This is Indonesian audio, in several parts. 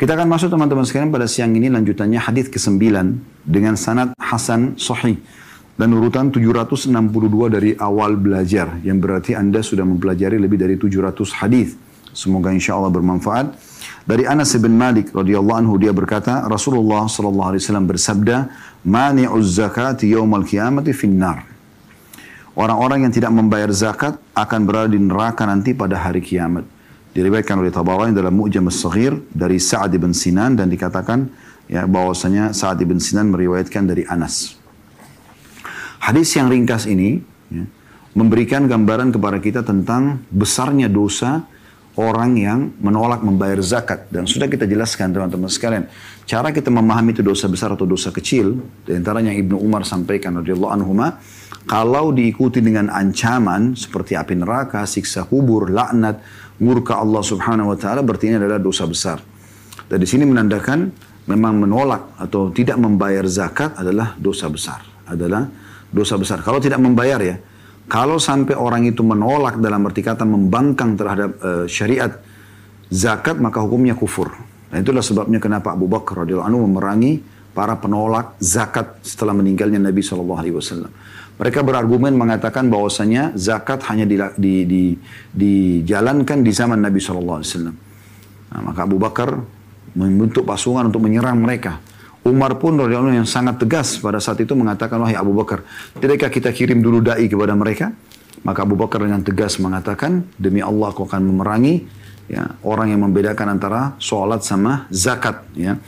Kita akan masuk teman-teman sekalian pada siang ini lanjutannya hadis ke-9 dengan sanad Hasan Sahih dan urutan 762 dari awal belajar yang berarti Anda sudah mempelajari lebih dari 700 hadis. Semoga insya Allah bermanfaat. Dari Anas bin Malik radhiyallahu anhu dia berkata Rasulullah sallallahu alaihi wasallam bersabda mani'uz zakati yaumal qiyamati finnar. Orang-orang yang tidak membayar zakat akan berada di neraka nanti pada hari kiamat diriwayatkan oleh Tabarani dalam Mu'jam as-Saghir dari Sa'ad bin Sinan dan dikatakan ya bahwasanya Sa'ad bin Sinan meriwayatkan dari Anas. Hadis yang ringkas ini ya, memberikan gambaran kepada kita tentang besarnya dosa orang yang menolak membayar zakat dan sudah kita jelaskan teman-teman sekalian cara kita memahami itu dosa besar atau dosa kecil di antaranya Ibnu Umar sampaikan radhiyallahu anhu kalau diikuti dengan ancaman seperti api neraka, siksa kubur, laknat, murka Allah Subhanahu wa taala berarti ini adalah dosa besar. Dan di sini menandakan memang menolak atau tidak membayar zakat adalah dosa besar. Adalah dosa besar. Kalau tidak membayar ya, kalau sampai orang itu menolak dalam arti kata membangkang terhadap uh, syariat zakat maka hukumnya kufur. Dan itulah sebabnya kenapa Abu Bakar radhiyallahu anhu memerangi para penolak zakat setelah meninggalnya Nabi wasallam. Mereka berargumen mengatakan bahwasanya zakat hanya di, di, di, dijalankan di zaman Nabi SAW. Nah, maka Abu Bakar membentuk pasukan untuk menyerang mereka. Umar pun radhiyallahu yang sangat tegas pada saat itu mengatakan wahai Abu Bakar, tidakkah kita kirim dulu dai kepada mereka? Maka Abu Bakar dengan tegas mengatakan, demi Allah aku akan memerangi ya, orang yang membedakan antara sholat sama zakat. Ya.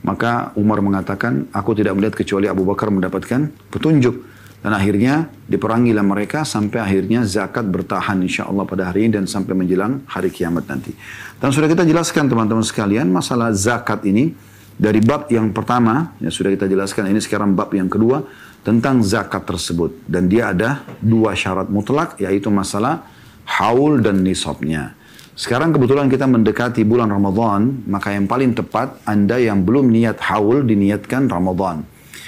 Maka Umar mengatakan, aku tidak melihat kecuali Abu Bakar mendapatkan petunjuk. Dan akhirnya diperangilah mereka sampai akhirnya zakat bertahan insya Allah pada hari ini dan sampai menjelang hari kiamat nanti. Dan sudah kita jelaskan teman-teman sekalian masalah zakat ini dari bab yang pertama yang sudah kita jelaskan ini sekarang bab yang kedua tentang zakat tersebut dan dia ada dua syarat mutlak yaitu masalah haul dan nisabnya. Sekarang kebetulan kita mendekati bulan Ramadan, maka yang paling tepat Anda yang belum niat haul diniatkan Ramadan.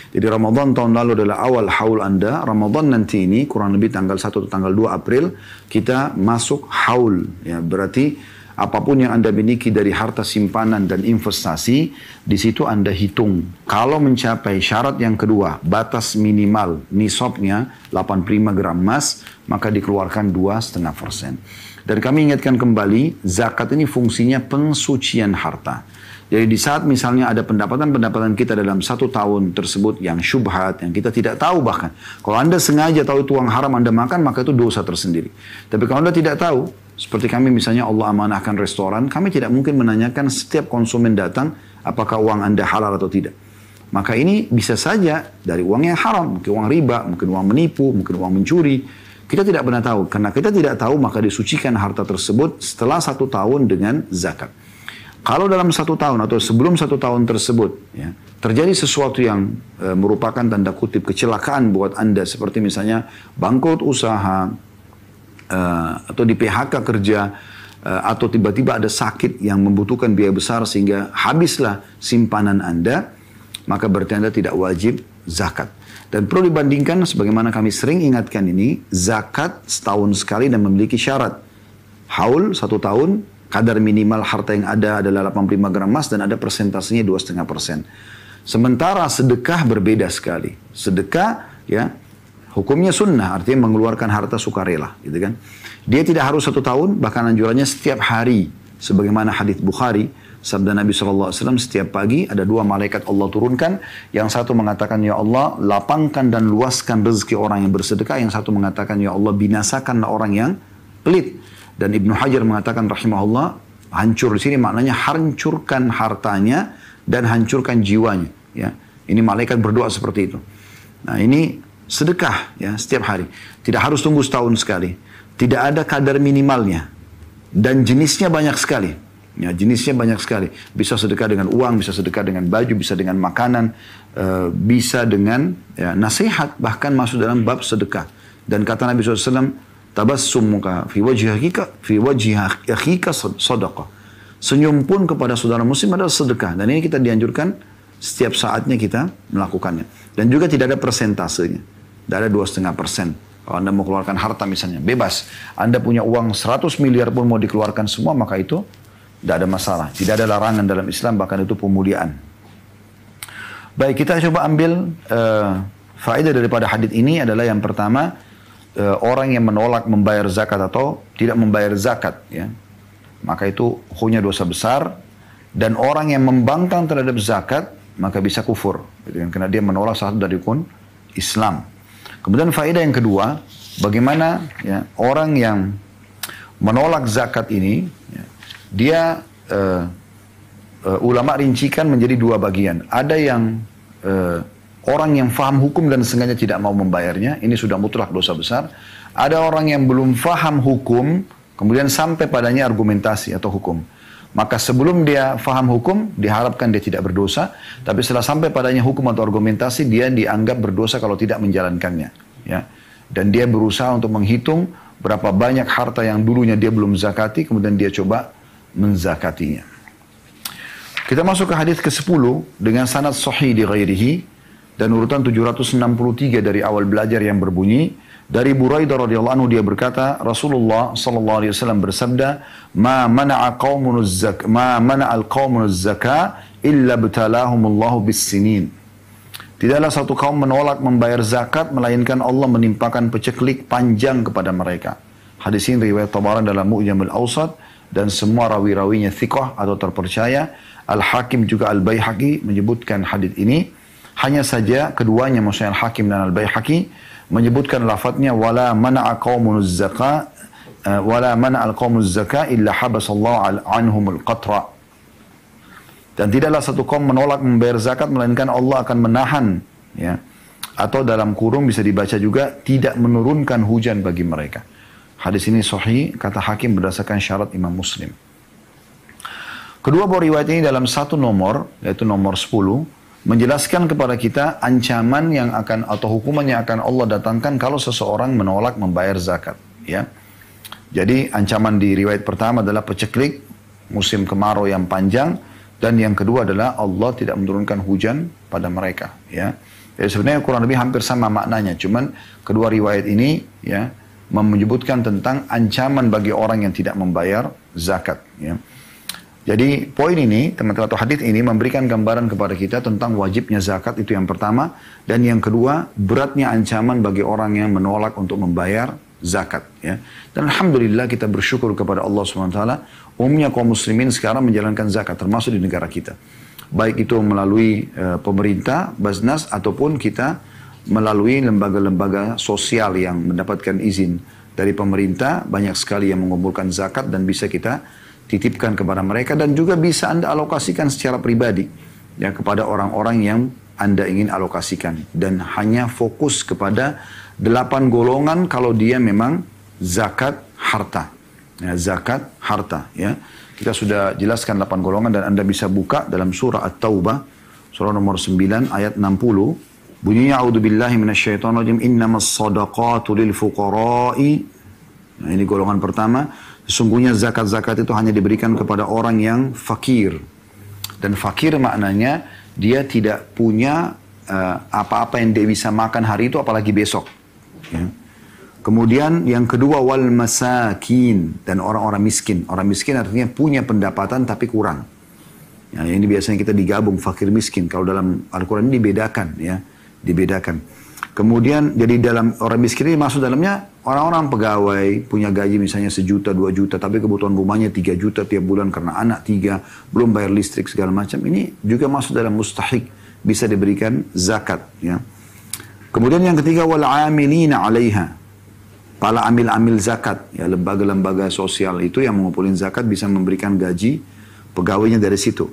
Jadi Ramadan tahun lalu adalah awal haul Anda. Ramadan nanti ini kurang lebih tanggal 1 atau tanggal 2 April kita masuk haul. Ya, berarti apa pun yang Anda miliki dari harta simpanan dan investasi, di situ Anda hitung. Kalau mencapai syarat yang kedua, batas minimal nisabnya 85 gram emas, maka dikeluarkan 2,5 persen. Dan kami ingatkan kembali, zakat ini fungsinya pensucian harta. Jadi di saat misalnya ada pendapatan-pendapatan kita dalam satu tahun tersebut yang syubhat, yang kita tidak tahu bahkan. Kalau Anda sengaja tahu itu uang haram Anda makan, maka itu dosa tersendiri. Tapi kalau Anda tidak tahu, seperti kami misalnya Allah amanahkan restoran, kami tidak mungkin menanyakan setiap konsumen datang apakah uang Anda halal atau tidak. Maka ini bisa saja dari uang yang haram, mungkin uang riba, mungkin uang menipu, mungkin uang mencuri. Kita tidak pernah tahu. Karena kita tidak tahu, maka disucikan harta tersebut setelah satu tahun dengan zakat. Kalau dalam satu tahun atau sebelum satu tahun tersebut ya, terjadi sesuatu yang e, merupakan tanda kutip kecelakaan buat Anda seperti misalnya bangkrut usaha e, atau di PHK kerja e, atau tiba-tiba ada sakit yang membutuhkan biaya besar sehingga habislah simpanan Anda, maka berarti Anda tidak wajib zakat. Dan perlu dibandingkan sebagaimana kami sering ingatkan ini, zakat setahun sekali dan memiliki syarat. Haul satu tahun kadar minimal harta yang ada adalah 85 gram emas dan ada persentasenya 2,5 persen. Sementara sedekah berbeda sekali. Sedekah ya hukumnya sunnah artinya mengeluarkan harta sukarela gitu kan. Dia tidak harus satu tahun bahkan anjurannya setiap hari. Sebagaimana hadis Bukhari sabda Nabi SAW setiap pagi ada dua malaikat Allah turunkan. Yang satu mengatakan ya Allah lapangkan dan luaskan rezeki orang yang bersedekah. Yang satu mengatakan ya Allah binasakanlah orang yang pelit. Dan Ibnu Hajar mengatakan rahimahullah, hancur di sini maknanya hancurkan hartanya dan hancurkan jiwanya. Ya, ini malaikat berdoa seperti itu. Nah ini sedekah ya setiap hari. Tidak harus tunggu setahun sekali. Tidak ada kadar minimalnya. Dan jenisnya banyak sekali. Ya, jenisnya banyak sekali. Bisa sedekah dengan uang, bisa sedekah dengan baju, bisa dengan makanan, e, bisa dengan ya, nasihat, bahkan masuk dalam bab sedekah. Dan kata Nabi SAW, tabassumuka fi wajhi akhika fi wajhi akhika sadaqah. Senyum pun kepada saudara muslim adalah sedekah dan ini kita dianjurkan setiap saatnya kita melakukannya. Dan juga tidak ada persentasenya. Tidak ada dua setengah persen. Kalau Anda mau keluarkan harta misalnya, bebas. Anda punya uang 100 miliar pun mau dikeluarkan semua, maka itu tidak ada masalah. Tidak ada larangan dalam Islam, bahkan itu pemuliaan. Baik, kita coba ambil uh, faedah daripada hadis ini adalah yang pertama, uh, orang yang menolak membayar zakat atau tidak membayar zakat, ya, maka itu hukumnya dosa besar. Dan orang yang membangkang terhadap zakat, maka bisa kufur. Gitu? Karena dia menolak satu dari rukun Islam. Kemudian faedah yang kedua, bagaimana ya, orang yang menolak zakat ini, dia uh, uh, ulama rincikan menjadi dua bagian. Ada yang uh, orang yang faham hukum dan sengaja tidak mau membayarnya, ini sudah mutlak dosa besar. Ada orang yang belum faham hukum, kemudian sampai padanya argumentasi atau hukum. Maka sebelum dia faham hukum, diharapkan dia tidak berdosa. Tapi setelah sampai padanya hukum atau argumentasi, dia dianggap berdosa kalau tidak menjalankannya. Ya. Dan dia berusaha untuk menghitung berapa banyak harta yang dulunya dia belum zakati, kemudian dia coba menzakatinya. Kita masuk ke hadis ke-10 dengan sanad sahih di ghairihi dan urutan 763 dari awal belajar yang berbunyi dari Buraidah radhiyallahu anhu dia berkata Rasulullah sallallahu alaihi wasallam bersabda ma mana'a qaumun zak ma mana'al qaumun zaka illa btalahumullahu bis sinin Tidaklah satu kaum menolak membayar zakat melainkan Allah menimpakan peceklik panjang kepada mereka. Hadis ini riwayat Tabaran dalam Mu'jamul Awsat dan semua rawi-rawinya thiqah atau terpercaya. Al-Hakim juga Al-Baihaqi menyebutkan hadis ini. Hanya saja keduanya maksudnya Al-Hakim dan Al-Baihaqi menyebutkan lafadznya wala mana'a qaumunuz zaka uh, wala mana'al qaumuz zaka illa habasallahu anhumul qatra. Dan tidaklah satu kaum menolak membayar zakat melainkan Allah akan menahan ya atau dalam kurung bisa dibaca juga tidak menurunkan hujan bagi mereka. Hadis ini sahih, kata hakim berdasarkan syarat Imam Muslim. Kedua buah riwayat ini dalam satu nomor, yaitu nomor 10, menjelaskan kepada kita ancaman yang akan atau hukuman yang akan Allah datangkan kalau seseorang menolak membayar zakat. Ya. Jadi ancaman di riwayat pertama adalah peceklik, musim kemarau yang panjang, dan yang kedua adalah Allah tidak menurunkan hujan pada mereka. Ya. Jadi sebenarnya kurang lebih hampir sama maknanya, cuman kedua riwayat ini ya menyebutkan tentang ancaman bagi orang yang tidak membayar zakat. Ya. Jadi poin ini, teman-teman atau hadis ini memberikan gambaran kepada kita tentang wajibnya zakat itu yang pertama. Dan yang kedua, beratnya ancaman bagi orang yang menolak untuk membayar zakat. Ya. Dan Alhamdulillah kita bersyukur kepada Allah SWT. Umumnya kaum muslimin sekarang menjalankan zakat, termasuk di negara kita. Baik itu melalui uh, pemerintah, basnas, ataupun kita melalui lembaga-lembaga sosial yang mendapatkan izin dari pemerintah, banyak sekali yang mengumpulkan zakat dan bisa kita titipkan kepada mereka dan juga bisa Anda alokasikan secara pribadi ya kepada orang-orang yang Anda ingin alokasikan dan hanya fokus kepada delapan golongan kalau dia memang zakat harta. Ya, zakat harta ya. Kita sudah jelaskan delapan golongan dan Anda bisa buka dalam surah At-Taubah surah nomor 9 ayat 60 Bunyinya a'udzubillahi minasyaitonirrajim innamas sadaqatu lil fuqara'i. Nah, ini golongan pertama. Sesungguhnya zakat-zakat itu hanya diberikan kepada orang yang fakir. Dan fakir maknanya dia tidak punya uh, apa-apa uh, yang dia bisa makan hari itu apalagi besok. Ya. Kemudian yang kedua wal masakin dan orang-orang miskin. Orang miskin artinya punya pendapatan tapi kurang. Ya, ini biasanya kita digabung fakir miskin. Kalau dalam Al-Quran ini dibedakan ya dibedakan. Kemudian jadi dalam orang miskin ini masuk dalamnya orang-orang pegawai punya gaji misalnya sejuta dua juta tapi kebutuhan rumahnya tiga juta tiap bulan karena anak tiga belum bayar listrik segala macam ini juga masuk dalam mustahik bisa diberikan zakat ya. Kemudian yang ketiga wal amilina 'alaiha. Para amil-amil zakat ya lembaga-lembaga sosial itu yang mengumpulin zakat bisa memberikan gaji pegawainya dari situ.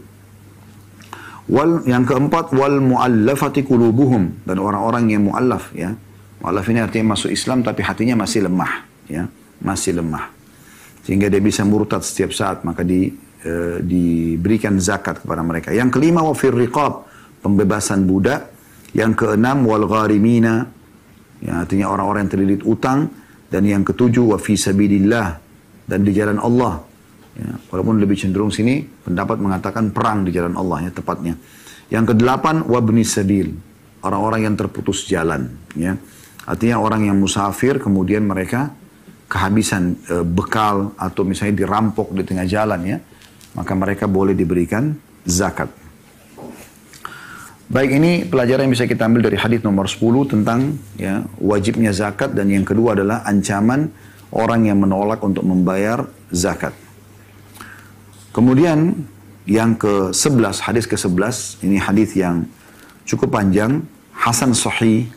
Wal, yang keempat wal muallafati qulubuhum dan orang-orang yang muallaf ya. Muallaf ini artinya masuk Islam tapi hatinya masih lemah ya, masih lemah. Sehingga dia bisa murtad setiap saat maka di, e, diberikan zakat kepada mereka. Yang kelima wa riqab, pembebasan budak. Yang keenam wal gharimina ya artinya orang-orang yang terlilit utang dan yang ketujuh wa fi sabilillah dan di jalan Allah Ya, walaupun lebih cenderung sini pendapat mengatakan perang di jalan Allah ya tepatnya. Yang kedelapan wabni sabil, orang-orang yang terputus jalan ya. Artinya orang yang musafir kemudian mereka kehabisan e, bekal atau misalnya dirampok di tengah jalan ya. maka mereka boleh diberikan zakat. Baik ini pelajaran yang bisa kita ambil dari hadis nomor 10 tentang ya wajibnya zakat dan yang kedua adalah ancaman orang yang menolak untuk membayar zakat. Kemudian yang ke-11, hadis ke-11, ini hadis yang cukup panjang, Hasan Sahih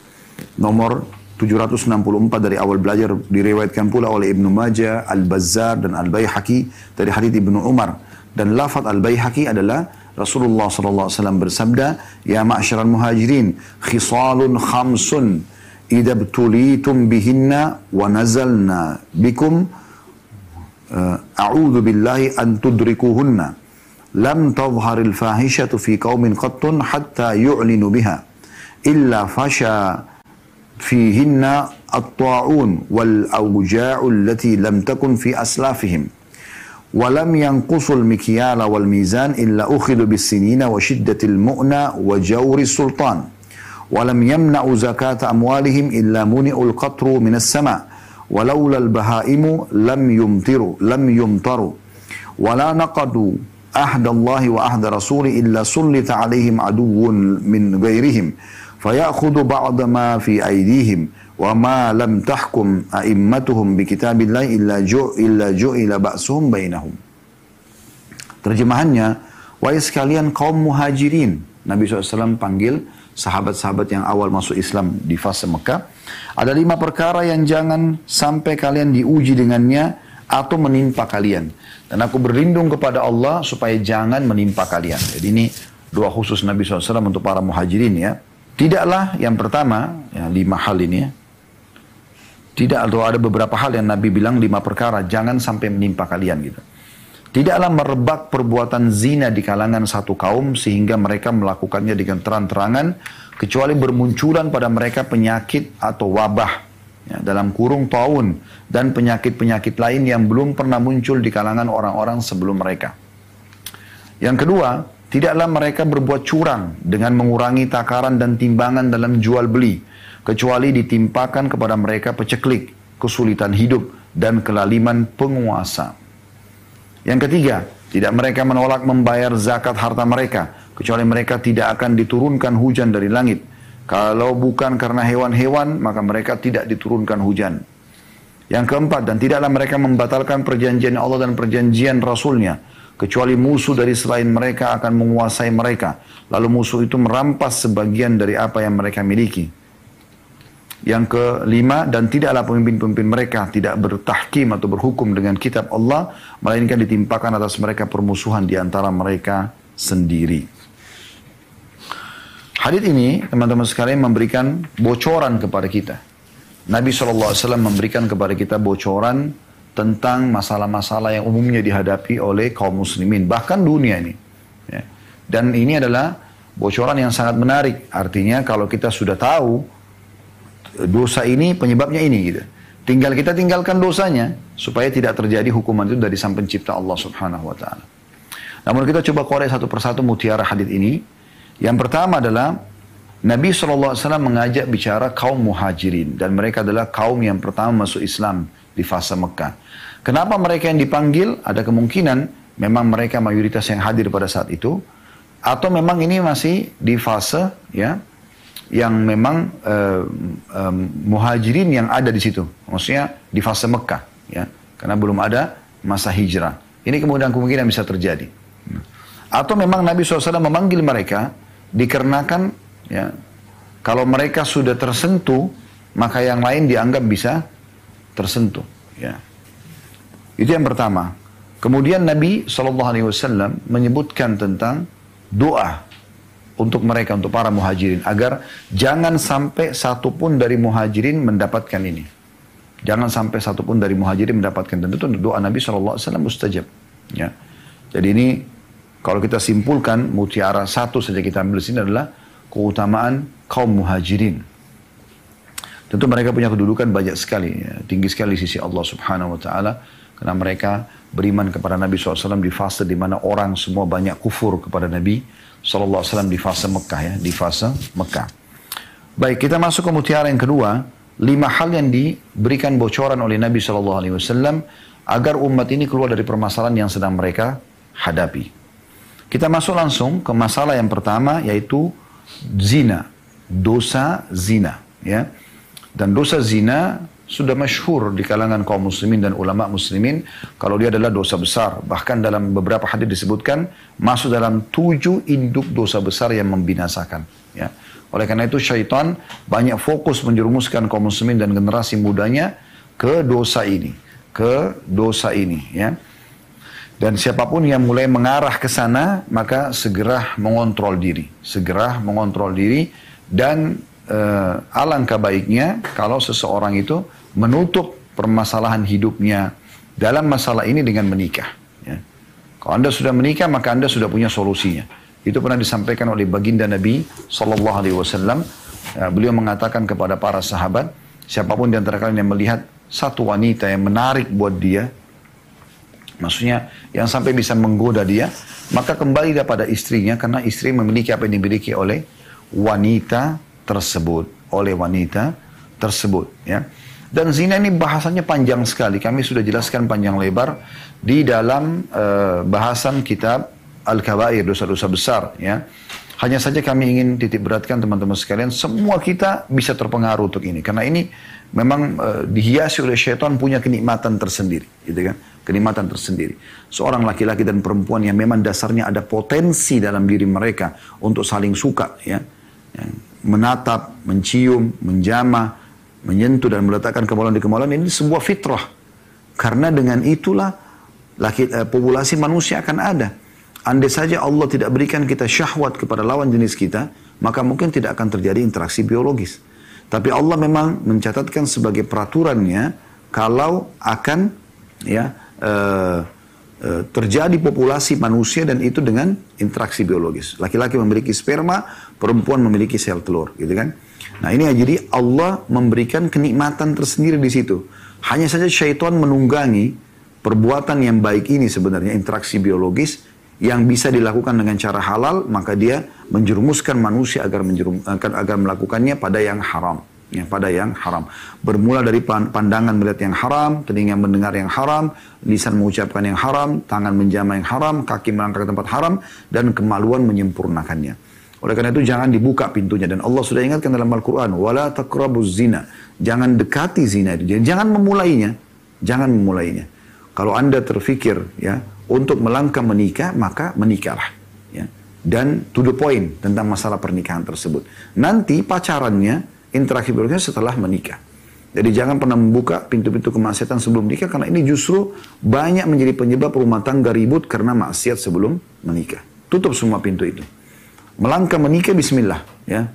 nomor 764 dari awal belajar diriwayatkan pula oleh Ibnu Majah, Al-Bazzar dan Al-Baihaqi dari hadis Ibnu Umar. Dan lafaz Al-Baihaqi adalah Rasulullah SAW bersabda, Ya ma'asyiral muhajirin, khisalun khamsun, idza bihinna wa nazalna bikum آه، أعوذ بالله أن تدركوهن. لم تظهر الفاحشة في قوم قط حتى يعلنوا بها إلا فشى فيهن الطاعون والأوجاع التي لم تكن في أسلافهم. ولم ينقصوا المكيال والميزان إلا أخذوا بالسنين وشدة المؤنى وجور السلطان. ولم يمنعوا زكاة أموالهم إلا منئوا القطر من السماء. walaulal bahaimu lam yumtiru lam yumtaru. Wala naqadu ahdallahi wa ahda rasuli illa sullita alaihim aduwwun min ghairihim. Fayakhudhu ba'da ma fi aydihim wa ma lam tahkum a'immatuhum bi kitabillahi illa ju illa ju'ila ba'suhum bainahum. Terjemahannya wahai sekalian kaum muhajirin Nabi SAW panggil sahabat-sahabat yang awal masuk Islam di fase Mekah. Ada lima perkara yang jangan sampai kalian diuji dengannya atau menimpa kalian. Dan aku berlindung kepada Allah supaya jangan menimpa kalian. Jadi ini doa khusus Nabi SAW untuk para muhajirin ya. Tidaklah yang pertama, ya, lima hal ini ya. Tidak atau ada beberapa hal yang Nabi bilang lima perkara jangan sampai menimpa kalian gitu. Tidaklah merebak perbuatan zina di kalangan satu kaum sehingga mereka melakukannya dengan terang-terangan kecuali bermunculan pada mereka penyakit atau wabah ya, dalam kurung tahun dan penyakit-penyakit lain yang belum pernah muncul di kalangan orang-orang sebelum mereka. Yang kedua, tidaklah mereka berbuat curang dengan mengurangi takaran dan timbangan dalam jual beli kecuali ditimpakan kepada mereka peceklik, kesulitan hidup, dan kelaliman penguasa. Yang ketiga, tidak mereka menolak membayar zakat harta mereka, kecuali mereka tidak akan diturunkan hujan dari langit. Kalau bukan karena hewan-hewan, maka mereka tidak diturunkan hujan. Yang keempat, dan tidaklah mereka membatalkan perjanjian Allah dan perjanjian Rasulnya, kecuali musuh dari selain mereka akan menguasai mereka. Lalu musuh itu merampas sebagian dari apa yang mereka miliki. Yang kelima, dan tidaklah pemimpin-pemimpin mereka tidak bertahkim atau berhukum dengan kitab Allah, melainkan ditimpakan atas mereka permusuhan di antara mereka sendiri. Hadith ini, teman-teman sekalian, memberikan bocoran kepada kita. Nabi SAW memberikan kepada kita bocoran tentang masalah-masalah yang umumnya dihadapi oleh kaum muslimin, bahkan dunia ini. Ya. Dan ini adalah bocoran yang sangat menarik. Artinya kalau kita sudah tahu dosa ini penyebabnya ini gitu. Tinggal kita tinggalkan dosanya supaya tidak terjadi hukuman itu dari sang pencipta Allah Subhanahu wa taala. Namun kita coba korek satu persatu mutiara hadis ini. Yang pertama adalah Nabi SAW mengajak bicara kaum muhajirin dan mereka adalah kaum yang pertama masuk Islam di fase Mekah. Kenapa mereka yang dipanggil? Ada kemungkinan memang mereka mayoritas yang hadir pada saat itu atau memang ini masih di fase ya yang memang uh, um, muhajirin yang ada di situ. Maksudnya di fase Mekah, ya, karena belum ada masa hijrah. Ini kemudian kemungkinan bisa terjadi. Atau memang Nabi SAW memanggil mereka dikarenakan ya, kalau mereka sudah tersentuh, maka yang lain dianggap bisa tersentuh. Ya. Itu yang pertama. Kemudian Nabi SAW menyebutkan tentang doa untuk mereka, untuk para muhajirin. Agar jangan sampai satu pun dari muhajirin mendapatkan ini. Jangan sampai satu pun dari muhajirin mendapatkan. Dan itu doa Nabi SAW mustajab. Ya. Jadi ini kalau kita simpulkan mutiara satu saja kita ambil sini adalah keutamaan kaum muhajirin. Tentu mereka punya kedudukan banyak sekali, ya. tinggi sekali di sisi Allah Subhanahu Wa Taala, karena mereka beriman kepada Nabi SAW di fase di mana orang semua banyak kufur kepada Nabi Sallallahu Alaihi Wasallam di fase Mekah ya, di fase Mekah. Baik, kita masuk ke mutiara yang kedua. Lima hal yang diberikan bocoran oleh Nabi Sallallahu Alaihi Wasallam agar umat ini keluar dari permasalahan yang sedang mereka hadapi. Kita masuk langsung ke masalah yang pertama yaitu zina, dosa zina, ya. Dan dosa zina sudah masyhur di kalangan kaum muslimin dan ulama muslimin kalau dia adalah dosa besar. Bahkan dalam beberapa hadis disebutkan masuk dalam tujuh induk dosa besar yang membinasakan. Ya. Oleh karena itu syaitan banyak fokus menjerumuskan kaum muslimin dan generasi mudanya ke dosa ini, ke dosa ini. Ya. Dan siapa pun yang mulai mengarah ke sana, maka segera mengontrol diri. Segera mengontrol diri dan uh, alangkah baiknya kalau seseorang itu menutup permasalahan hidupnya dalam masalah ini dengan menikah. Ya. Kalau Anda sudah menikah, maka Anda sudah punya solusinya. Itu pernah disampaikan oleh baginda Nabi Sallallahu Alaihi Wasallam. Ya, beliau mengatakan kepada para sahabat, siapa pun di antara kalian yang melihat satu wanita yang menarik buat dia, Maksudnya yang sampai bisa menggoda dia, maka kembali pada istrinya karena istri memiliki apa yang dimiliki oleh wanita tersebut, oleh wanita tersebut, ya. Dan zina ini bahasanya panjang sekali. Kami sudah jelaskan panjang lebar di dalam uh, bahasan kitab Al-Kabair, dosa-dosa besar, ya. Hanya saja kami ingin titik beratkan teman-teman sekalian, semua kita bisa terpengaruh untuk ini. Karena ini memang uh, dihiasi oleh syaitan punya kenikmatan tersendiri, gitu kan? kenikmatan tersendiri. Seorang laki-laki dan perempuan yang memang dasarnya ada potensi dalam diri mereka untuk saling suka, ya, ya menatap, mencium, menjamah, menyentuh dan meletakkan kemaluan di kemaluan ini sebuah fitrah. Karena dengan itulah laki, eh, populasi manusia akan ada. Andai saja Allah tidak berikan kita syahwat kepada lawan jenis kita, maka mungkin tidak akan terjadi interaksi biologis. Tapi Allah memang mencatatkan sebagai peraturannya kalau akan ya uh, uh, terjadi populasi manusia dan itu dengan interaksi biologis. Laki-laki memiliki sperma, perempuan memiliki sel telur, gitu kan? Nah ini jadi Allah memberikan kenikmatan tersendiri di situ. Hanya saja syaitan menunggangi perbuatan yang baik ini sebenarnya interaksi biologis yang bisa dilakukan dengan cara halal maka dia menjerumuskan manusia agar menjerum, agar melakukannya pada yang haram ya, pada yang haram. Bermula dari pandangan melihat yang haram, telinga mendengar yang haram, lisan mengucapkan yang haram, tangan menjama yang haram, kaki melangkah ke tempat haram, dan kemaluan menyempurnakannya. Oleh karena itu jangan dibuka pintunya dan Allah sudah ingatkan dalam Al-Qur'an wala taqrabuz zina. Jangan dekati zina itu. Jangan memulainya. Jangan memulainya. Kalau Anda terfikir ya untuk melangkah menikah, maka menikahlah ya. Dan to the point tentang masalah pernikahan tersebut. Nanti pacarannya interaksi biologis setelah menikah. Jadi jangan pernah membuka pintu-pintu kemaksiatan sebelum menikah karena ini justru banyak menjadi penyebab rumah tangga ribut karena maksiat sebelum menikah. Tutup semua pintu itu. Melangkah menikah bismillah ya.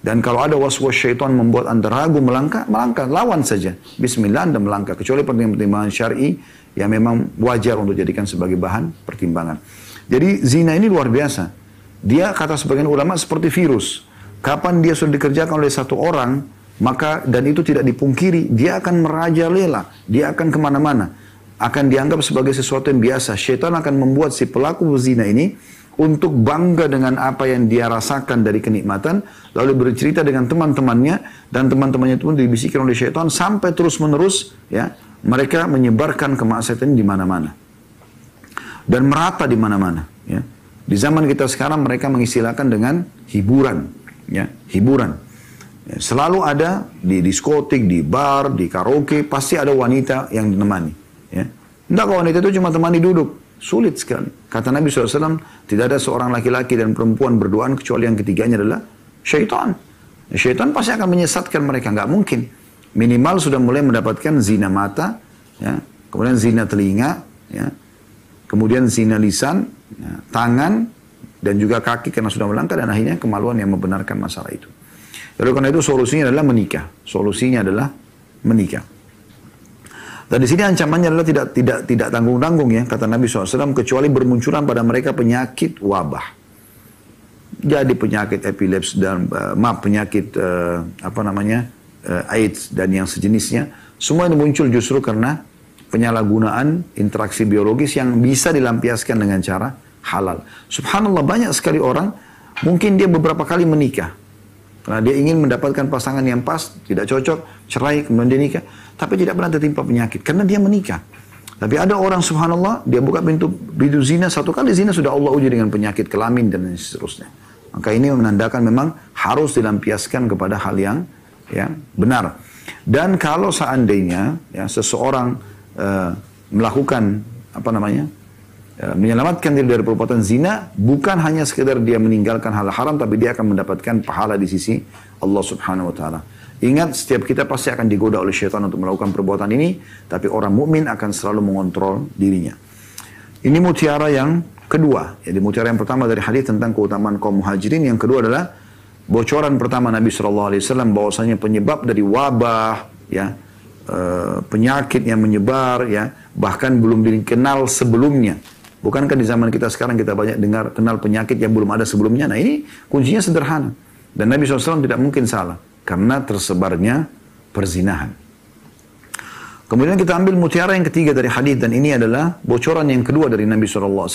Dan kalau ada was-was syaitan membuat anda ragu melangkah, melangkah, lawan saja. Bismillah anda melangkah. Kecuali pertimbangan syar'i yang memang wajar untuk jadikan sebagai bahan pertimbangan. Jadi zina ini luar biasa. Dia kata sebagian ulama seperti virus. Kapan dia sudah dikerjakan oleh satu orang, maka dan itu tidak dipungkiri, dia akan merajalela, dia akan ke mana-mana. Akan dianggap sebagai sesuatu yang biasa. Syaitan akan membuat si pelaku zina ini untuk bangga dengan apa yang dia rasakan dari kenikmatan, lalu bercerita dengan teman-temannya, dan teman-temannya itu pun dibisikkan oleh syaitan sampai terus-menerus ya mereka menyebarkan kemaksiatan di mana-mana dan merata di mana-mana. Ya. Di zaman kita sekarang mereka mengistilahkan dengan hiburan ya hiburan. Ya, selalu ada di diskotik, di bar, di karaoke, pasti ada wanita yang ditemani. Ya. Entah kalau wanita itu cuma temani duduk, sulit sekali. Kata Nabi SAW, tidak ada seorang laki-laki dan perempuan berduaan kecuali yang ketiganya adalah syaitan. Syaitan pasti akan menyesatkan mereka, nggak mungkin. Minimal sudah mulai mendapatkan zina mata, ya, kemudian zina telinga, ya, kemudian zina lisan, ya, tangan, dan juga kaki karena sudah melangkah dan akhirnya kemaluan yang membenarkan masalah itu. Jadi karena itu solusinya adalah menikah. Solusinya adalah menikah. Dan di sini ancamannya adalah tidak tidak tidak tanggung-tanggung ya kata Nabi SAW kecuali bermunculan pada mereka penyakit wabah. Jadi penyakit epilepsi dan uh, maaf penyakit uh, apa namanya uh, AIDS dan yang sejenisnya semua ini muncul justru karena penyalahgunaan interaksi biologis yang bisa dilampiaskan dengan cara halal. Subhanallah banyak sekali orang mungkin dia beberapa kali menikah. Karena dia ingin mendapatkan pasangan yang pas, tidak cocok, cerai, kemudian dia nikah. Tapi tidak pernah tertimpa penyakit. Karena dia menikah. Tapi ada orang subhanallah, dia buka pintu, pintu zina, satu kali zina sudah Allah uji dengan penyakit kelamin dan seterusnya. Maka ini menandakan memang harus dilampiaskan kepada hal yang ya, benar. Dan kalau seandainya ya, seseorang uh, melakukan apa namanya uh, menyelamatkan diri dari perbuatan zina, bukan hanya sekedar dia meninggalkan hal haram, tapi dia akan mendapatkan pahala di sisi Allah Subhanahu Wa Taala. Ingat, setiap kita pasti akan digoda oleh syaitan untuk melakukan perbuatan ini, tapi orang mukmin akan selalu mengontrol dirinya. Ini mutiara yang kedua. Jadi mutiara yang pertama dari hadis tentang keutamaan kaum muhajirin. Yang kedua adalah bocoran pertama Nabi SAW bahwasanya penyebab dari wabah, ya e, penyakit yang menyebar, ya bahkan belum dikenal sebelumnya. Bukankah di zaman kita sekarang kita banyak dengar kenal penyakit yang belum ada sebelumnya? Nah ini kuncinya sederhana. Dan Nabi SAW tidak mungkin salah karena tersebarnya perzinahan. Kemudian kita ambil mutiara yang ketiga dari hadis dan ini adalah bocoran yang kedua dari Nabi SAW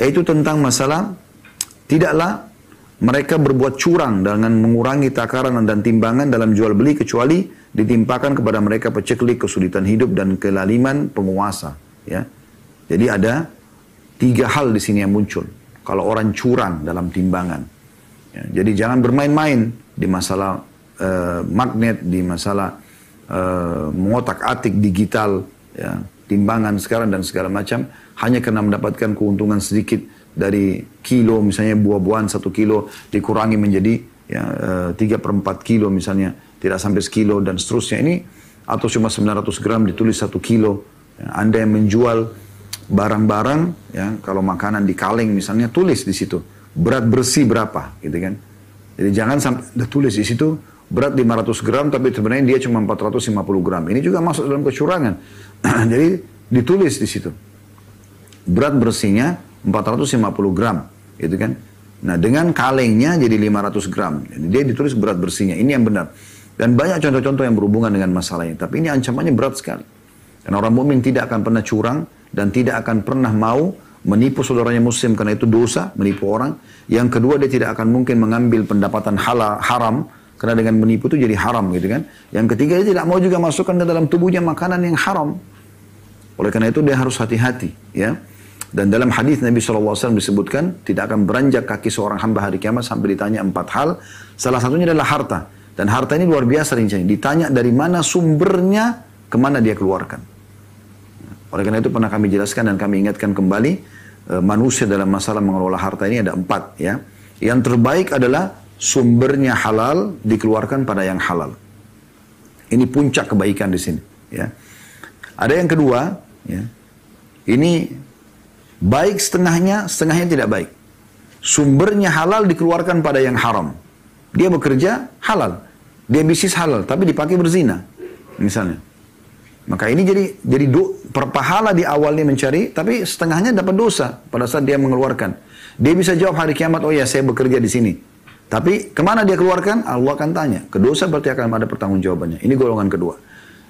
yaitu tentang masalah tidaklah mereka berbuat curang dengan mengurangi takaran dan timbangan dalam jual beli kecuali ditimpakan kepada mereka peceklik kesulitan hidup dan kelaliman penguasa ya. Jadi ada tiga hal di sini yang muncul kalau orang curang dalam timbangan. Ya, jadi jangan bermain-main di masalah uh, magnet, di masalah uh, mengotak-atik digital, ya, timbangan sekarang dan segala macam, hanya karena mendapatkan keuntungan sedikit dari kilo, misalnya buah-buahan satu kilo dikurangi menjadi ya, uh, 3 per 4 kilo misalnya, tidak sampai sekilo dan seterusnya ini, atau cuma 900 gram ditulis satu kilo. Ya, anda yang menjual barang-barang, ya, kalau makanan di kaleng misalnya, tulis di situ berat bersih berapa, gitu kan? Jadi jangan sampai tulis di situ berat 500 gram tapi sebenarnya dia cuma 450 gram. Ini juga masuk dalam kecurangan. Jadi ditulis di situ. Berat bersihnya 450 gram, gitu kan? Nah, dengan kalengnya jadi 500 gram. Jadi dia ditulis berat bersihnya. Ini yang benar. Dan banyak contoh-contoh yang berhubungan dengan masalah ini. Tapi ini ancamannya berat sekali. Karena orang mukmin tidak akan pernah curang dan tidak akan pernah mau menipu saudaranya muslim karena itu dosa, menipu orang. Yang kedua dia tidak akan mungkin mengambil pendapatan halal haram karena dengan menipu itu jadi haram gitu kan. Yang ketiga dia tidak mau juga masukkan ke dalam tubuhnya makanan yang haram. Oleh karena itu dia harus hati-hati ya. Dan dalam hadis Nabi SAW disebutkan tidak akan beranjak kaki seorang hamba hari kiamat sampai ditanya empat hal. Salah satunya adalah harta. Dan harta ini luar biasa rinciannya. Ditanya dari mana sumbernya, ke mana dia keluarkan. Oleh karena itu pernah kami jelaskan dan kami ingatkan kembali e, manusia dalam masalah mengelola harta ini ada empat ya. Yang terbaik adalah sumbernya halal dikeluarkan pada yang halal. Ini puncak kebaikan di sini ya. Ada yang kedua ya. Ini baik setengahnya, setengahnya tidak baik. Sumbernya halal dikeluarkan pada yang haram. Dia bekerja halal. Dia bisnis halal, tapi dipakai berzina. Misalnya. Maka ini jadi jadi do, perpahala di awalnya mencari, tapi setengahnya dapat dosa pada saat dia mengeluarkan. Dia bisa jawab hari kiamat, oh ya saya bekerja di sini. Tapi ke mana dia keluarkan? Allah akan tanya. Kedosa berarti akan ada pertanggungjawabannya. Ini golongan kedua.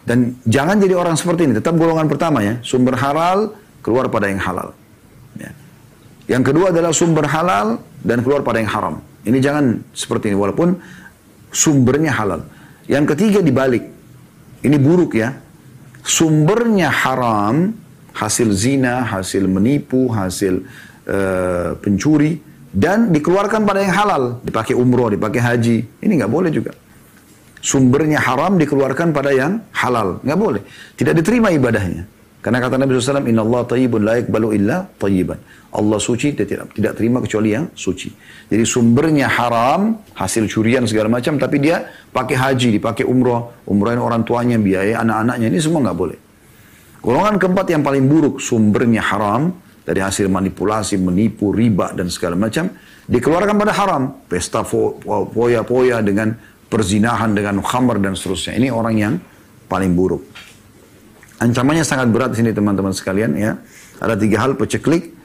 Dan jangan jadi orang seperti ini. Tetap golongan pertama ya. Sumber halal keluar pada yang halal. Ya. Yang kedua adalah sumber halal dan keluar pada yang haram. Ini jangan seperti ini. Walaupun sumbernya halal. Yang ketiga dibalik. Ini buruk ya sumbernya haram, hasil zina, hasil menipu, hasil uh, pencuri, dan dikeluarkan pada yang halal, dipakai umroh, dipakai haji, ini nggak boleh juga. Sumbernya haram dikeluarkan pada yang halal, nggak boleh. Tidak diterima ibadahnya. Karena kata Nabi SAW, Inna Allah tayyibun la balu illa tayyiban. Allah suci, dia tidak, tidak terima kecuali yang suci. Jadi sumbernya haram, hasil curian segala macam, tapi dia pakai haji, dipakai umroh, umrohin orang tuanya, biaya anak-anaknya, ini semua nggak boleh. Golongan keempat yang paling buruk, sumbernya haram, dari hasil manipulasi, menipu, riba, dan segala macam, dikeluarkan pada haram. Pesta poya-poya dengan perzinahan, dengan khamar, dan seterusnya. Ini orang yang paling buruk. Ancamannya sangat berat di sini teman-teman sekalian ya. Ada tiga hal peceklik,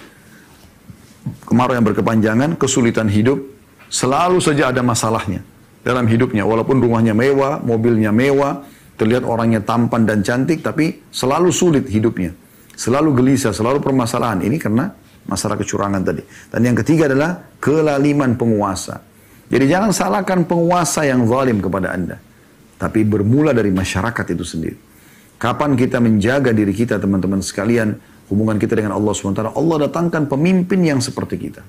kemarau yang berkepanjangan, kesulitan hidup, selalu saja ada masalahnya dalam hidupnya. Walaupun rumahnya mewah, mobilnya mewah, terlihat orangnya tampan dan cantik, tapi selalu sulit hidupnya. Selalu gelisah, selalu permasalahan. Ini karena masalah kecurangan tadi. Dan yang ketiga adalah kelaliman penguasa. Jadi jangan salahkan penguasa yang zalim kepada Anda. Tapi bermula dari masyarakat itu sendiri. Kapan kita menjaga diri kita teman-teman sekalian, hubungan kita dengan Allah SWT, Allah datangkan pemimpin yang seperti kita.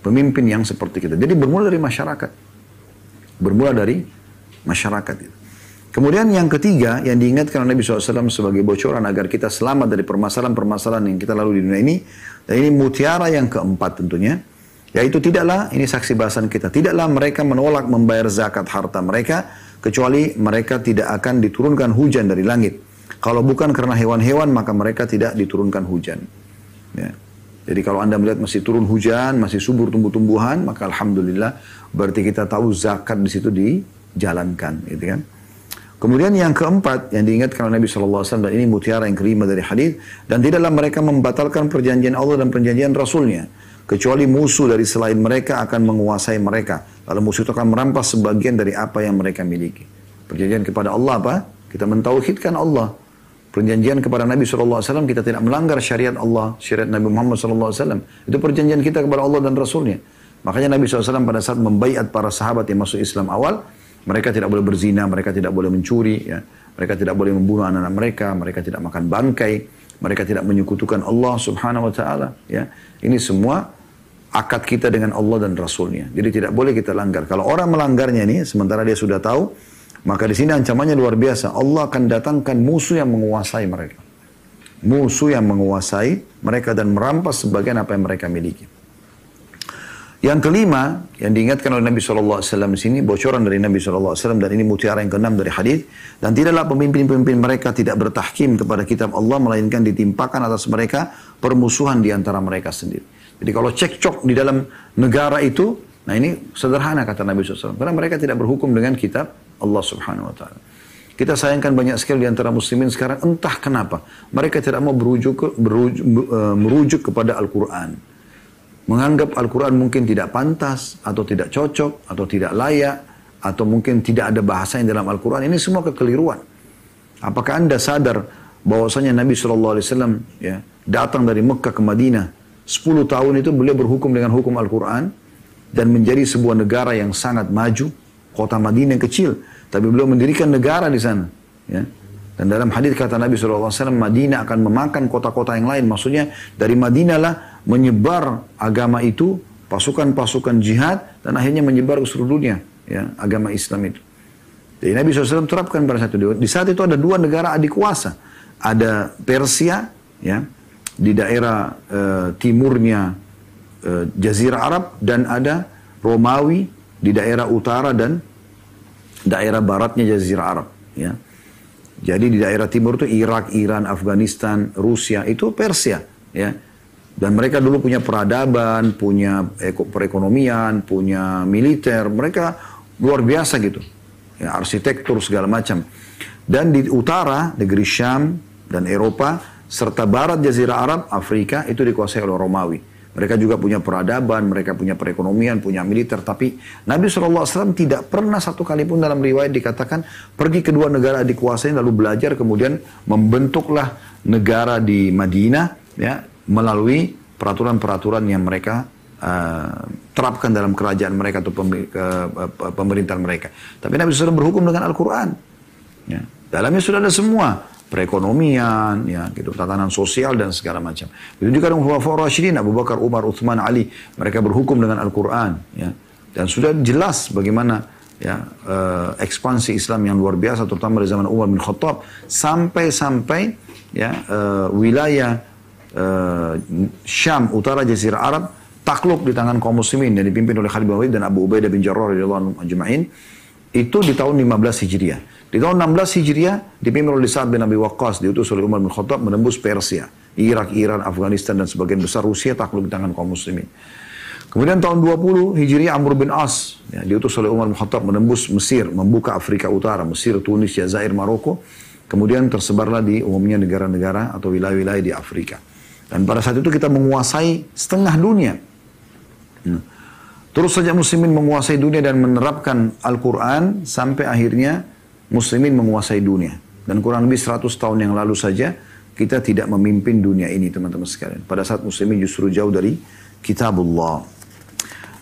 Pemimpin yang seperti kita. Jadi bermula dari masyarakat. Bermula dari masyarakat. Kemudian yang ketiga yang diingatkan oleh Nabi SAW sebagai bocoran agar kita selamat dari permasalahan-permasalahan yang kita lalui di dunia ini. Dan ini mutiara yang keempat tentunya. Yaitu tidaklah, ini saksi bahasan kita, tidaklah mereka menolak membayar zakat harta mereka, kecuali mereka tidak akan diturunkan hujan dari langit. Kalau bukan karena hewan-hewan, maka mereka tidak diturunkan hujan. Ya. Jadi kalau anda melihat masih turun hujan, masih subur tumbuh-tumbuhan, maka alhamdulillah berarti kita tahu zakat di situ dijalankan, gitu kan? Kemudian yang keempat yang diingatkan oleh Nabi SAW dan ini mutiara yang kelima dari hadis dan tidaklah mereka membatalkan perjanjian Allah dan perjanjian Rasulnya kecuali musuh dari selain mereka akan menguasai mereka. Lalu musuh itu akan merampas sebagian dari apa yang mereka miliki. Perjanjian kepada Allah apa? Kita mentauhidkan Allah. Perjanjian kepada Nabi SAW, kita tidak melanggar syariat Allah, syariat Nabi Muhammad SAW. Itu perjanjian kita kepada Allah dan Rasulnya. Makanya Nabi SAW pada saat membaiat para sahabat yang masuk Islam awal, mereka tidak boleh berzina, mereka tidak boleh mencuri, ya. mereka tidak boleh membunuh anak-anak mereka, mereka tidak makan bangkai, mereka tidak menyekutukan Allah Subhanahu Wa Taala. Ya. Ini semua akad kita dengan Allah dan Rasulnya. Jadi tidak boleh kita langgar. Kalau orang melanggarnya ini, sementara dia sudah tahu, maka di sini ancamannya luar biasa. Allah akan datangkan musuh yang menguasai mereka. Musuh yang menguasai mereka dan merampas sebagian apa yang mereka miliki. Yang kelima, yang diingatkan oleh Nabi SAW di sini, bocoran dari Nabi SAW, dan ini mutiara yang keenam dari hadis dan tidaklah pemimpin-pemimpin mereka tidak bertahkim kepada kitab Allah, melainkan ditimpakan atas mereka permusuhan di antara mereka sendiri. Jadi kalau cekcok di dalam negara itu, nah ini sederhana kata Nabi SAW. Karena mereka tidak berhukum dengan kitab Allah Subhanahu Wa Taala. Kita sayangkan banyak sekali di antara muslimin sekarang entah kenapa mereka tidak mau berujuk, ke, berujuk uh, merujuk kepada Al-Quran. Menganggap Al-Quran mungkin tidak pantas atau tidak cocok atau tidak layak atau mungkin tidak ada bahasa yang dalam Al-Quran. Ini semua kekeliruan. Apakah anda sadar bahwasanya Nabi SAW ya, datang dari Mekah ke Madinah 10 tahun itu beliau berhukum dengan hukum Al-Quran dan menjadi sebuah negara yang sangat maju, kota Madinah yang kecil, tapi beliau mendirikan negara di sana. Ya. Dan dalam hadis kata Nabi SAW, Madinah akan memakan kota-kota yang lain. Maksudnya dari Madinah lah menyebar agama itu, pasukan-pasukan jihad, dan akhirnya menyebar ke seluruh dunia. Ya, agama Islam itu. Jadi Nabi SAW terapkan pada satu Di saat itu ada dua negara adik kuasa. Ada Persia, ya, di daerah uh, timurnya uh, Jazirah Arab dan ada Romawi di daerah utara dan daerah baratnya Jazirah Arab. Ya. Jadi di daerah timur itu Irak, Iran, Afghanistan, Rusia itu Persia. Ya. Dan mereka dulu punya peradaban, punya perekonomian, punya militer. Mereka luar biasa gitu. Ya, arsitektur segala macam. Dan di utara, negeri Syam dan Eropa, serta barat Jazirah Arab, Afrika itu dikuasai oleh Romawi. Mereka juga punya peradaban, mereka punya perekonomian, punya militer. Tapi Nabi SAW tidak pernah satu kali pun dalam riwayat dikatakan pergi kedua negara dikuasai lalu belajar kemudian membentuklah negara di Madinah ya melalui peraturan-peraturan yang mereka uh, terapkan dalam kerajaan mereka atau pemerintahan mereka. Tapi Nabi SAW berhukum dengan Al-Quran. Ya. Dalamnya sudah ada semua perekonomian, ya gitu, tatanan sosial dan segala macam. Begitu juga dengan Khulafaur Rasyidin, Abu Bakar, Umar, Uthman, Ali, mereka berhukum dengan Al-Quran, ya. Dan sudah jelas bagaimana ya uh, ekspansi Islam yang luar biasa, terutama di zaman Umar bin Khattab, sampai-sampai ya uh, wilayah uh, Syam, utara Jazirah Arab, takluk di tangan kaum muslimin yang dipimpin oleh Khalid bin Walid dan Abu Ubaidah bin Jarrah radhiyallahu anhu itu di tahun 15 Hijriah. Di tahun 16 Hijriah dipimpin oleh Sa'ad bin Abi Waqqas diutus oleh Umar bin Khattab menembus Persia, Irak, Iran, Afghanistan dan sebagian besar Rusia takluk di tangan kaum muslimin. Kemudian tahun 20 Hijriah Amr bin As ya, diutus oleh Umar bin Khattab menembus Mesir, membuka Afrika Utara, Mesir, Tunis, Jazair, Maroko. Kemudian tersebarlah di umumnya negara-negara atau wilayah-wilayah di Afrika. Dan pada saat itu kita menguasai setengah dunia. Hmm. Terus saja muslimin menguasai dunia dan menerapkan Al-Quran sampai akhirnya muslimin menguasai dunia. Dan kurang lebih 100 tahun yang lalu saja kita tidak memimpin dunia ini teman-teman sekalian. Pada saat muslimin justru jauh dari kitabullah.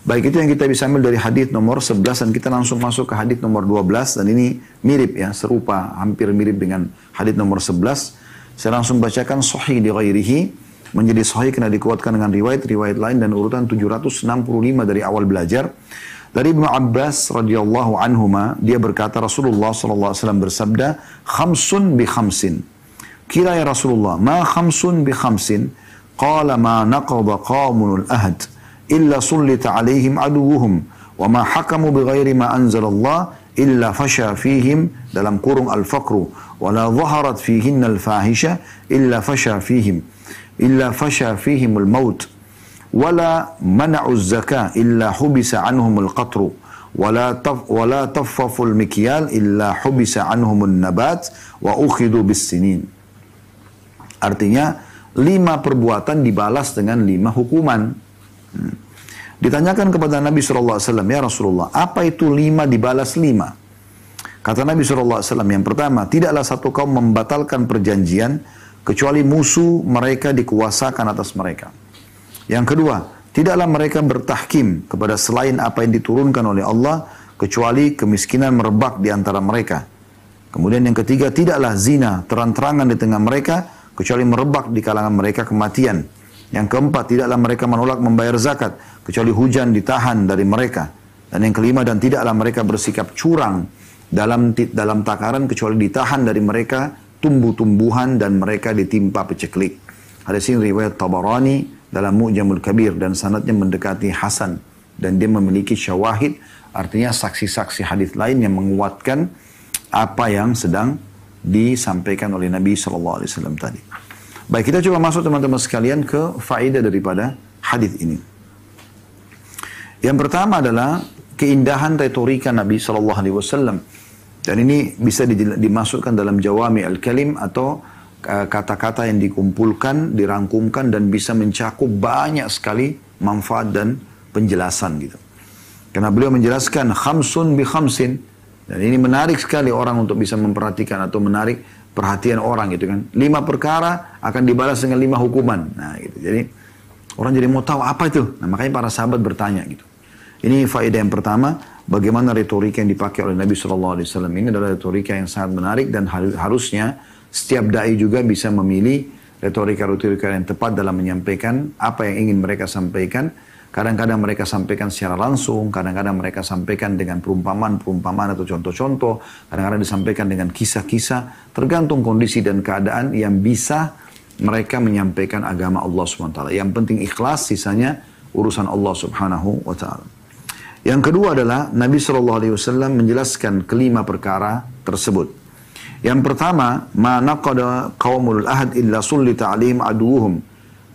Baik itu yang kita bisa ambil dari hadis nomor 11 dan kita langsung masuk ke hadis nomor 12 dan ini mirip ya, serupa, hampir mirip dengan hadis nomor 11. Saya langsung bacakan sahih di ghairihi menjadi sahih karena dikuatkan dengan riwayat-riwayat lain dan urutan 765 dari awal belajar. Dari Ibnu Abbas radhiyallahu anhuma dia berkata Rasulullah sallallahu alaihi wasallam bersabda, "Khamsun bi khamsin." Kira ya Rasulullah, "Ma khamsun bi khamsin?" Qala ma naqada qamunul ahad illa sullita alaihim aduwuhum wa ma hakamu bighairi ma anzalallah illa fasha fihim dalam kurung al-faqru wa la zaharat fihin al-fahisha illa fasha fihim illa fasha fihim al-maut ولا منع الزكاة إلا حبس عنهم القطر ولا تف ولا تفف المكيال إلا حبس عنهم النبات wa بالسنين artinya lima perbuatan dibalas dengan lima hukuman. Hmm. Ditanyakan kepada Nabi SAW ya Rasulullah apa itu lima dibalas lima? Kata Nabi SAW yang pertama tidaklah satu kaum membatalkan perjanjian kecuali musuh mereka dikuasakan atas mereka. Yang kedua, tidaklah mereka bertahkim kepada selain apa yang diturunkan oleh Allah, kecuali kemiskinan merebak di antara mereka. Kemudian yang ketiga, tidaklah zina terang-terangan di tengah mereka, kecuali merebak di kalangan mereka kematian. Yang keempat, tidaklah mereka menolak membayar zakat, kecuali hujan ditahan dari mereka. Dan yang kelima, dan tidaklah mereka bersikap curang dalam dalam takaran, kecuali ditahan dari mereka tumbuh-tumbuhan dan mereka ditimpa peceklik. Hadis ini riwayat Tabarani dalam Mu'jamul Kabir dan sanatnya mendekati Hasan dan dia memiliki syawahid artinya saksi-saksi hadis lain yang menguatkan apa yang sedang disampaikan oleh Nabi Wasallam tadi. Baik, kita coba masuk teman-teman sekalian ke faedah daripada hadis ini. Yang pertama adalah keindahan retorika Nabi Wasallam. Dan ini bisa dimasukkan dalam jawami al-kalim atau kata-kata yang dikumpulkan, dirangkumkan dan bisa mencakup banyak sekali manfaat dan penjelasan gitu. Karena beliau menjelaskan khamsun bi khamsin. Dan ini menarik sekali orang untuk bisa memperhatikan atau menarik perhatian orang gitu kan. Lima perkara akan dibalas dengan lima hukuman. Nah gitu. Jadi orang jadi mau tahu apa itu. Nah makanya para sahabat bertanya gitu. Ini faedah yang pertama, bagaimana retorika yang dipakai oleh Nabi Shallallahu Alaihi Wasallam ini adalah retorika yang sangat menarik dan harusnya setiap dai juga bisa memilih retorika-retorika yang tepat dalam menyampaikan apa yang ingin mereka sampaikan Kadang-kadang mereka sampaikan secara langsung, kadang-kadang mereka sampaikan dengan perumpamaan-perumpamaan atau contoh-contoh, kadang-kadang disampaikan dengan kisah-kisah, tergantung kondisi dan keadaan yang bisa mereka menyampaikan agama Allah SWT. Yang penting ikhlas, sisanya urusan Allah Subhanahu wa taala. Yang kedua adalah Nabi Shallallahu Alaihi Wasallam menjelaskan kelima perkara tersebut. Yang pertama, ma naqada qaumul ahad illa sullita alaihim aduhum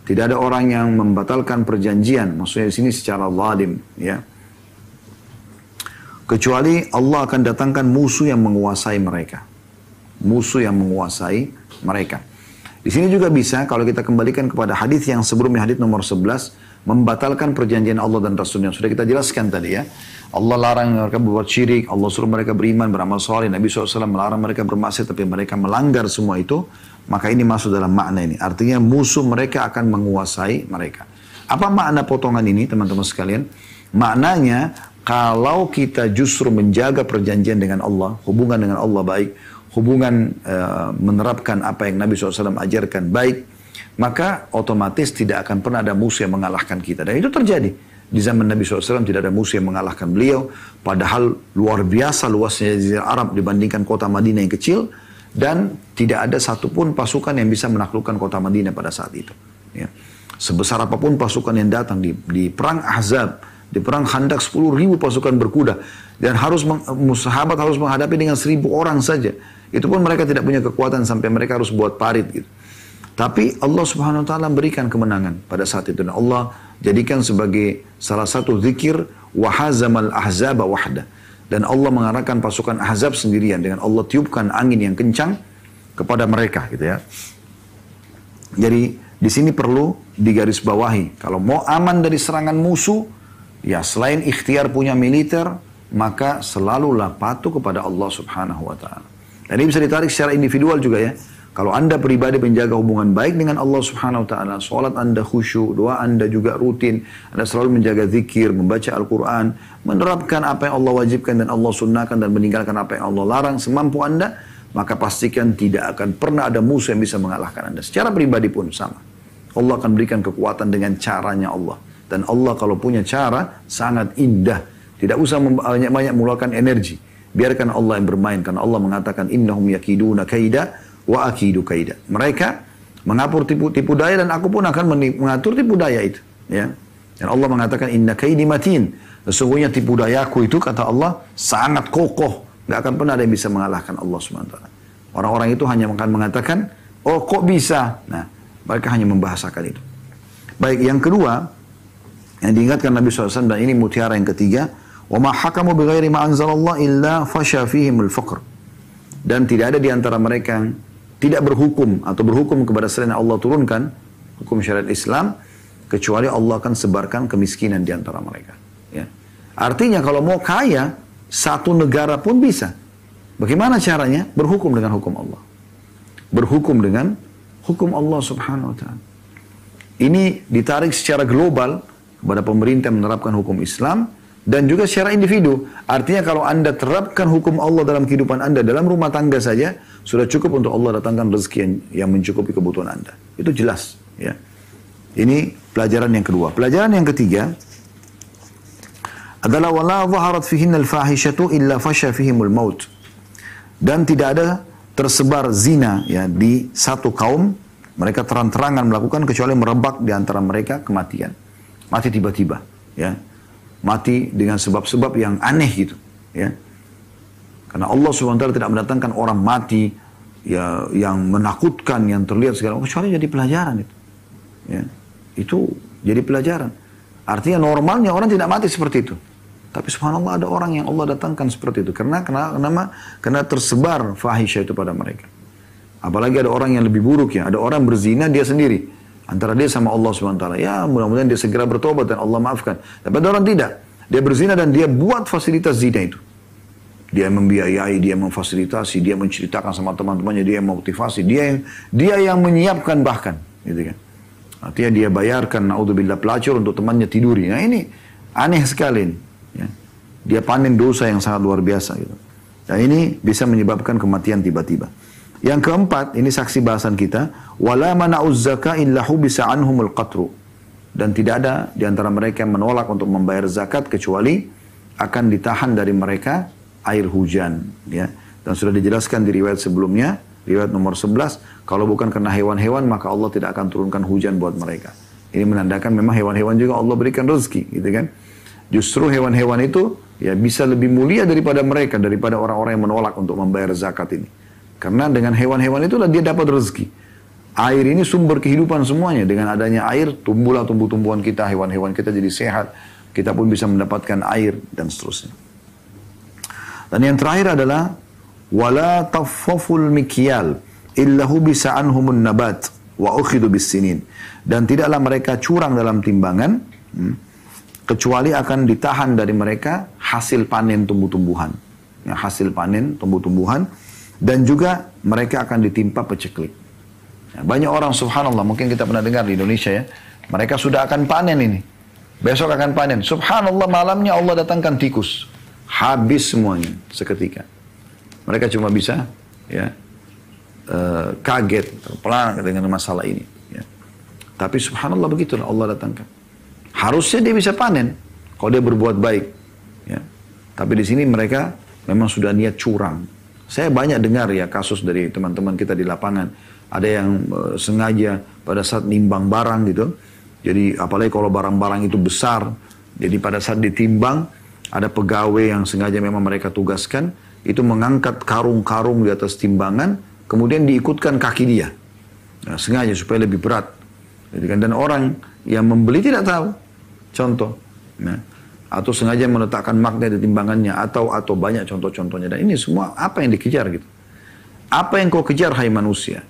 tidak ada orang yang membatalkan perjanjian, maksudnya di sini secara zalim, ya. Kecuali Allah akan datangkan musuh yang menguasai mereka. Musuh yang menguasai mereka. Di sini juga bisa kalau kita kembalikan kepada hadis yang sebelumnya hadis nomor 11 membatalkan perjanjian Allah dan Rasulnya. Sudah kita jelaskan tadi ya. Allah larang mereka berbuat syirik, Allah suruh mereka beriman, beramal soleh. Nabi SAW melarang mereka bermaksiat tapi mereka melanggar semua itu. Maka ini masuk dalam makna ini. Artinya musuh mereka akan menguasai mereka. Apa makna potongan ini teman-teman sekalian? Maknanya kalau kita justru menjaga perjanjian dengan Allah, hubungan dengan Allah baik, hubungan uh, menerapkan apa yang Nabi SAW ajarkan baik, maka otomatis tidak akan pernah ada musuh yang mengalahkan kita. Dan itu terjadi. Di zaman Nabi SAW tidak ada musuh yang mengalahkan beliau. Padahal luar biasa luasnya Jazirah Arab dibandingkan kota Madinah yang kecil. Dan tidak ada satupun pasukan yang bisa menaklukkan kota Madinah pada saat itu. Ya. Sebesar apa pun pasukan yang datang di, di perang Ahzab, di perang Khandak 10 ribu pasukan berkuda. Dan harus sahabat harus menghadapi dengan seribu orang saja. Itu pun mereka tidak punya kekuatan sampai mereka harus buat parit gitu. Tapi Allah subhanahu wa ta'ala berikan kemenangan pada saat itu. Dan Allah jadikan sebagai salah satu zikir wahazamal ahzaba wahda dan Allah mengarahkan pasukan Ahzab sendirian dengan Allah tiupkan angin yang kencang kepada mereka gitu ya. Jadi di sini perlu digarisbawahi kalau mau aman dari serangan musuh ya selain ikhtiar punya militer maka selalulah patuh kepada Allah Subhanahu wa taala. Dan ini bisa ditarik secara individual juga ya. Kalau anda pribadi menjaga hubungan baik dengan Allah subhanahu wa ta'ala, sholat anda khusyuk, doa anda juga rutin, anda selalu menjaga zikir, membaca Al-Quran, menerapkan apa yang Allah wajibkan dan Allah sunnahkan dan meninggalkan apa yang Allah larang semampu anda, maka pastikan tidak akan pernah ada musuh yang bisa mengalahkan anda. Secara pribadi pun sama. Allah akan berikan kekuatan dengan caranya Allah. Dan Allah kalau punya cara sangat indah. Tidak usah banyak-banyak mengeluarkan energi. Biarkan Allah yang bermain. Karena Allah mengatakan, Innahum yakiduna kaida wa akidu kaida. Mereka mengatur tipu-tipu daya dan aku pun akan mengatur tipu daya itu. Ya. Dan Allah mengatakan inna kaidi matin. Sesungguhnya tipu dayaku itu kata Allah sangat kokoh. Gak akan pernah ada yang bisa mengalahkan Allah SWT. Orang-orang itu hanya akan mengatakan, oh kok bisa? Nah, mereka hanya membahasakan itu. Baik, yang kedua, yang diingatkan Nabi SAW dan ini mutiara yang ketiga, وَمَا حَكَمُوا بِغَيْرِ مَا أَنزَلَ اللَّهِ إِلَّا فَشَى فِيهِمُ الْفَقْرِ Dan tidak ada di antara mereka yang tidak berhukum atau berhukum kepada selain Allah turunkan hukum syariat Islam kecuali Allah akan sebarkan kemiskinan di antara mereka. Ya. Artinya kalau mau kaya satu negara pun bisa. Bagaimana caranya? Berhukum dengan hukum Allah. Berhukum dengan hukum Allah Subhanahu wa taala. Ini ditarik secara global kepada pemerintah menerapkan hukum Islam dan juga secara individu. Artinya kalau Anda terapkan hukum Allah dalam kehidupan Anda, dalam rumah tangga saja, sudah cukup untuk Allah datangkan rezeki yang, yang mencukupi kebutuhan Anda. Itu jelas. Ya. Ini pelajaran yang kedua. Pelajaran yang ketiga adalah wala zaharat fihinna al-fahishatu illa fasha fihimul maut. Dan tidak ada tersebar zina ya di satu kaum mereka terang-terangan melakukan kecuali merebak di antara mereka kematian. Mati tiba-tiba, ya mati dengan sebab-sebab yang aneh gitu ya. Karena Allah SWT tidak mendatangkan orang mati ya yang menakutkan yang terlihat segala kecuali jadi pelajaran itu ya. Itu jadi pelajaran. Artinya normalnya orang tidak mati seperti itu. Tapi subhanallah ada orang yang Allah datangkan seperti itu. Karena karena karena, tersebar fahisha itu pada mereka. Apalagi ada orang yang lebih buruk ya. Ada orang berzina dia sendiri Antara dia sama Allah SWT. Ya mudah-mudahan dia segera bertobat dan Allah maafkan. Tapi ada orang tidak. Dia berzina dan dia buat fasilitas zina itu. Dia membiayai, dia memfasilitasi, dia menceritakan sama teman-temannya, dia yang motivasi, dia yang dia yang menyiapkan bahkan, gitu kan. Artinya dia bayarkan naudzubillah pelacur untuk temannya tiduri. Nah ini aneh sekali. Ya. Dia panen dosa yang sangat luar biasa gitu. Dan ini bisa menyebabkan kematian tiba-tiba. Yang keempat, ini saksi bahasan kita, wala mana'uz zaka illa hubisa anhumul qatru. Dan tidak ada di antara mereka yang menolak untuk membayar zakat kecuali akan ditahan dari mereka air hujan, ya. Dan sudah dijelaskan di riwayat sebelumnya, riwayat nomor 11, kalau bukan karena hewan-hewan maka Allah tidak akan turunkan hujan buat mereka. Ini menandakan memang hewan-hewan juga Allah berikan rezeki, gitu kan. Justru hewan-hewan itu ya bisa lebih mulia daripada mereka, daripada orang-orang yang menolak untuk membayar zakat ini. Karena dengan hewan-hewan itulah dia dapat rezeki. Air ini sumber kehidupan semuanya. Dengan adanya air, tumbuhlah tumbuh-tumbuhan kita, hewan-hewan kita jadi sehat. Kita pun bisa mendapatkan air dan seterusnya. Dan yang terakhir adalah wala taffaful mikyal illahu bisa anhumun nabat wa ukhidu. Dan tidaklah mereka curang dalam timbangan hmm, kecuali akan ditahan dari mereka hasil panen tumbuh-tumbuhan. Ya, hasil panen tumbuh-tumbuhan dan juga mereka akan ditimpa peceklik. Ya, banyak orang subhanallah, mungkin kita pernah dengar di Indonesia ya, mereka sudah akan panen ini. Besok akan panen. Subhanallah malamnya Allah datangkan tikus. Habis semuanya seketika. Mereka cuma bisa ya uh, kaget, terpelang dengan masalah ini. Ya. Tapi subhanallah begitu Allah datangkan. Harusnya dia bisa panen kalau dia berbuat baik. Ya. Tapi di sini mereka memang sudah niat curang. Saya banyak dengar ya kasus dari teman-teman kita di lapangan. Ada yang uh, sengaja pada saat nimbang barang gitu. Jadi apalagi kalau barang-barang itu besar. Jadi pada saat ditimbang ada pegawai yang sengaja memang mereka tugaskan. Itu mengangkat karung-karung di atas timbangan. Kemudian diikutkan kaki dia. Nah, sengaja supaya lebih berat. Kan, dan orang yang membeli tidak tahu. Contoh. Nah, atau sengaja meletakkan magnet di timbangannya atau atau banyak contoh-contohnya. Dan ini semua apa yang dikejar gitu. Apa yang kau kejar hai manusia?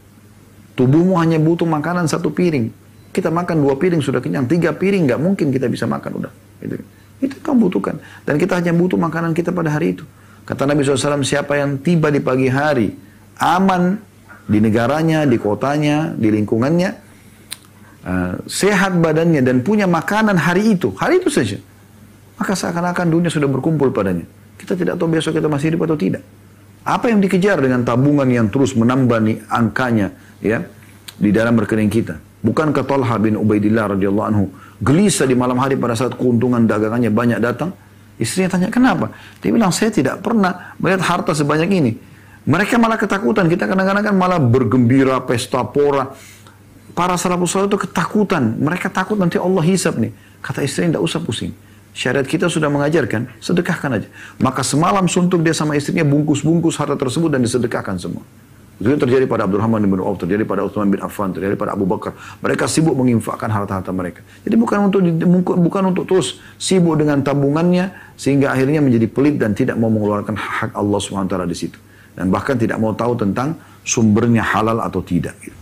Tubuhmu hanya butuh makanan satu piring. Kita makan dua piring sudah kenyang. Tiga piring nggak mungkin kita bisa makan udah. Gitu. itu kamu butuhkan. Dan kita hanya butuh makanan kita pada hari itu. Kata Nabi SAW siapa yang tiba di pagi hari aman di negaranya, di kotanya, di lingkungannya, uh, sehat badannya dan punya makanan hari itu, hari itu saja. Maka seakan-akan dunia sudah berkumpul padanya. Kita tidak tahu besok kita masih hidup atau tidak. Apa yang dikejar dengan tabungan yang terus menambah nih angkanya ya di dalam rekening kita? Bukankah Talha bin Ubaidillah radhiyallahu anhu gelisah di malam hari pada saat keuntungan dagangannya banyak datang? Istrinya tanya, kenapa? Dia bilang, saya tidak pernah melihat harta sebanyak ini. Mereka malah ketakutan. Kita kadang-kadang kan malah bergembira, pesta pora. Para salafus itu ketakutan. Mereka takut nanti Allah hisap nih. Kata istrinya, tidak usah pusing. Syariat kita sudah mengajarkan, sedekahkan aja. Maka semalam suntuk dia sama istrinya bungkus-bungkus harta tersebut dan disedekahkan semua. Itu terjadi pada Abdurrahman bin Auf, terjadi pada Utsman bin Affan, terjadi pada Abu Bakar. Mereka sibuk menginfakkan harta-harta mereka. Jadi bukan untuk bukan untuk terus sibuk dengan tabungannya sehingga akhirnya menjadi pelit dan tidak mau mengeluarkan hak Allah SWT di situ. Dan bahkan tidak mau tahu tentang sumbernya halal atau tidak.